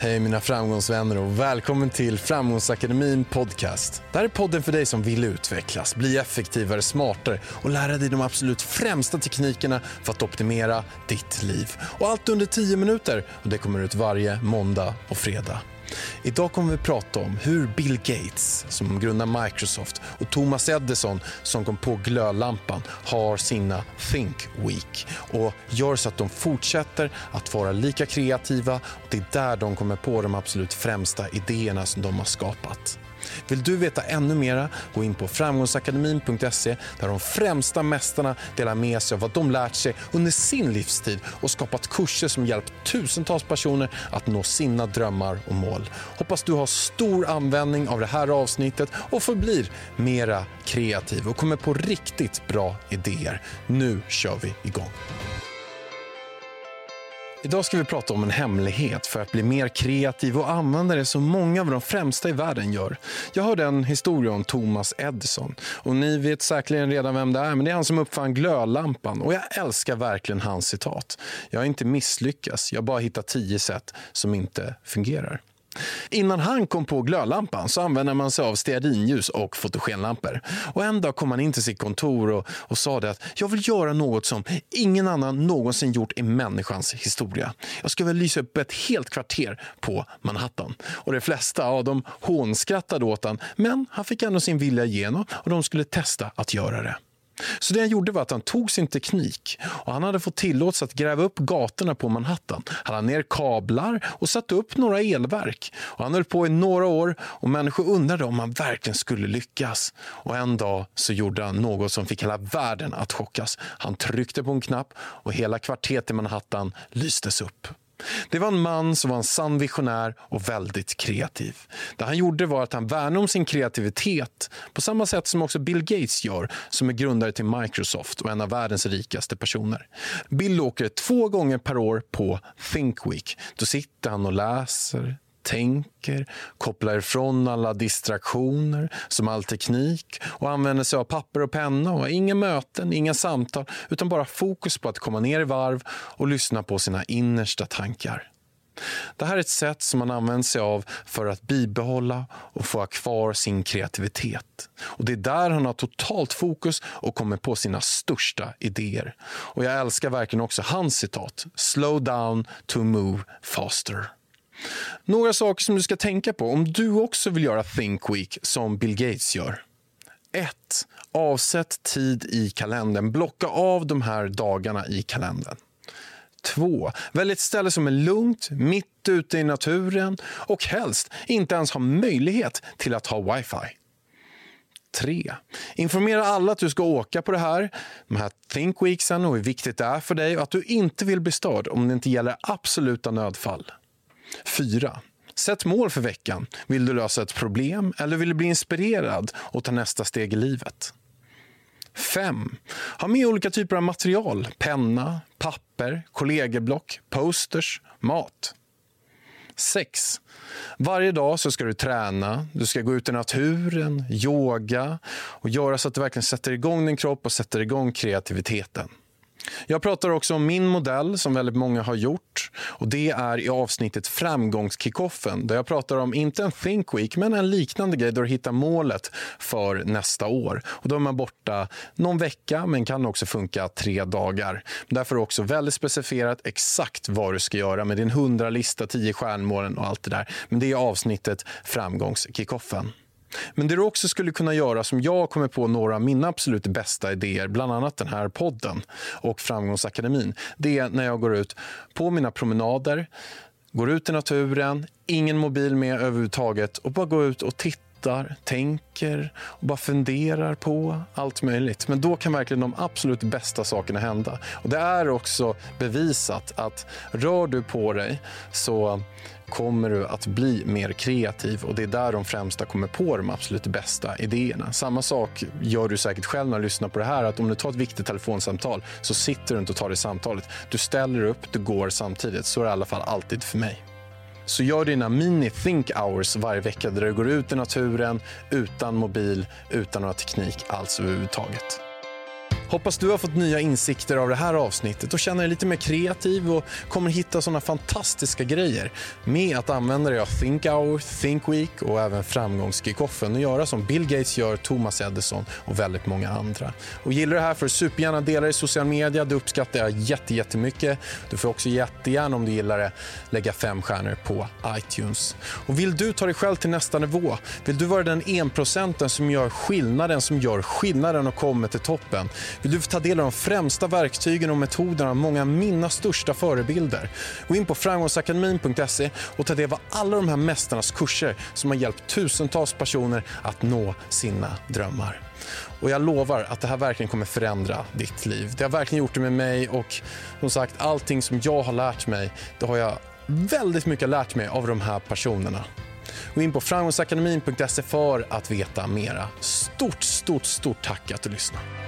Hej mina framgångsvänner och välkommen till Framgångsakademin podcast. Det här är podden för dig som vill utvecklas, bli effektivare, smartare och lära dig de absolut främsta teknikerna för att optimera ditt liv. Och allt under 10 minuter och det kommer ut varje måndag och fredag. Idag kommer vi prata om hur Bill Gates, som grundar Microsoft och Thomas Edison, som kom på glödlampan, har sina Think Week och gör så att de fortsätter att vara lika kreativa och det är där de kommer på de absolut främsta idéerna som de har skapat. Vill du veta ännu mera, gå in på framgångsakademin.se där de främsta mästarna delar med sig av vad de lärt sig under sin livstid och skapat kurser som hjälpt tusentals personer att nå sina drömmar och mål. Hoppas du har stor användning av det här avsnittet och förblir mera kreativ och kommer på riktigt bra idéer. Nu kör vi igång. Idag ska vi prata om en hemlighet för att bli mer kreativ och använda det som många av de främsta i världen gör. Jag hörde en historia om Thomas Edison och ni vet säkerligen redan vem det är, men det är han som uppfann glödlampan och jag älskar verkligen hans citat. Jag har inte misslyckats, jag har bara hittat tio sätt som inte fungerar. Innan han kom på glödlampan så använde man sig av stearinljus och fotogenlampor. Och en dag kom han in till sitt kontor och, och sa det att jag vill göra något som ingen annan någonsin gjort i människans historia. Jag ska väl lysa upp ett helt kvarter på Manhattan. Och de flesta ja, dem hånskrattade åt han, men han fick ändå sin vilja igenom och de skulle testa att göra det. Så det han gjorde var att han tog sin teknik och han hade fått tillåtelse att gräva upp gatorna på Manhattan. Han hade ner kablar och satte upp några elverk. Och han höll på i några år och människor undrade om han verkligen skulle lyckas. Och en dag så gjorde han något som fick hela världen att chockas. Han tryckte på en knapp och hela kvarteret i Manhattan lystes upp. Det var en man som var en sann visionär och väldigt kreativ. Det han gjorde var att han värnade om sin kreativitet på samma sätt som också Bill Gates gör, som är grundare till Microsoft och en av världens rikaste personer. Bill åker två gånger per år på Think Week. Då sitter han och läser, tänker, kopplar ifrån alla distraktioner som all teknik och använder sig av papper och penna och inga möten, inga samtal utan bara fokus på att komma ner i varv och lyssna på sina innersta tankar. Det här är ett sätt som man använder sig av för att bibehålla och få ha kvar sin kreativitet. Och Det är där han har totalt fokus och kommer på sina största idéer. Och Jag älskar verkligen också hans citat. Slow down to move faster. Några saker som du ska tänka på om du också vill göra Think Week som Bill Gates gör. 1. Avsätt tid i kalendern. Blocka av de här dagarna i kalendern. 2. Välj ett ställe som är lugnt, mitt ute i naturen och helst inte ens har möjlighet till att ha wifi. 3. Informera alla att du ska åka på det här, de här Think Weeksen och hur viktigt det är för dig och att du inte vill bli störd om det inte gäller absoluta nödfall. 4. Sätt mål för veckan. Vill du lösa ett problem eller vill du bli inspirerad och ta nästa steg i livet? 5. Ha med olika typer av material. Penna, papper, kollegieblock, posters, mat. 6. Varje dag så ska du träna, du ska gå ut i naturen, yoga och göra så att du verkligen sätter igång din kropp och sätter igång kreativiteten. Jag pratar också om min modell som väldigt många har gjort. och Det är i avsnittet Framgångskickoffen där jag pratar om, inte en Think Week, men en liknande grej där du hittar målet för nästa år. Och Då är man borta någon vecka, men kan också funka tre dagar. Därför är det också väldigt specificerat exakt vad du ska göra med din 100-lista, 10 stjärnmålen och allt det där. Men det är avsnittet Framgångskickoffen. Men det du också skulle kunna göra, som jag kommer på några av mina absolut bästa idéer, bland annat den här podden och Framgångsakademin, det är när jag går ut på mina promenader, går ut i naturen, ingen mobil med överhuvudtaget och bara går ut och tittar tittar, tänker och bara funderar på allt möjligt. Men då kan verkligen de absolut bästa sakerna hända. Och det är också bevisat att rör du på dig så kommer du att bli mer kreativ och det är där de främsta kommer på de absolut bästa idéerna. Samma sak gör du säkert själv när du lyssnar på det här att om du tar ett viktigt telefonsamtal så sitter du inte och tar det samtalet. Du ställer upp, du går samtidigt. Så är det i alla fall alltid för mig. Så gör dina mini think hours varje vecka där du går ut i naturen utan mobil, utan några teknik alls överhuvudtaget. Hoppas du har fått nya insikter av det här avsnittet och känner dig lite mer kreativ och kommer hitta såna fantastiska grejer med att använda dig av Think Hour, Think Week och även framgångskickoffen och göra som Bill Gates gör, Thomas Edison och väldigt många andra. Och gillar du det här får du supergärna dela det i social media. Det uppskattar jag jättemycket. Du får också jättegärna om du gillar det lägga fem stjärnor på iTunes. Och vill du ta dig själv till nästa nivå? Vill du vara den enprocenten som gör skillnaden, som gör skillnaden och kommer till toppen? Vill du ta del av de främsta verktygen och metoderna av många av mina största förebilder? Gå in på framgångsakademin.se och ta del av alla de här mästarnas kurser som har hjälpt tusentals personer att nå sina drömmar. Och jag lovar att det här verkligen kommer förändra ditt liv. Det har verkligen gjort det med mig och som sagt allting som jag har lärt mig, det har jag väldigt mycket lärt mig av de här personerna. Gå in på framgångsakademin.se för att veta mera. Stort, stort, stort tack att du lyssnade.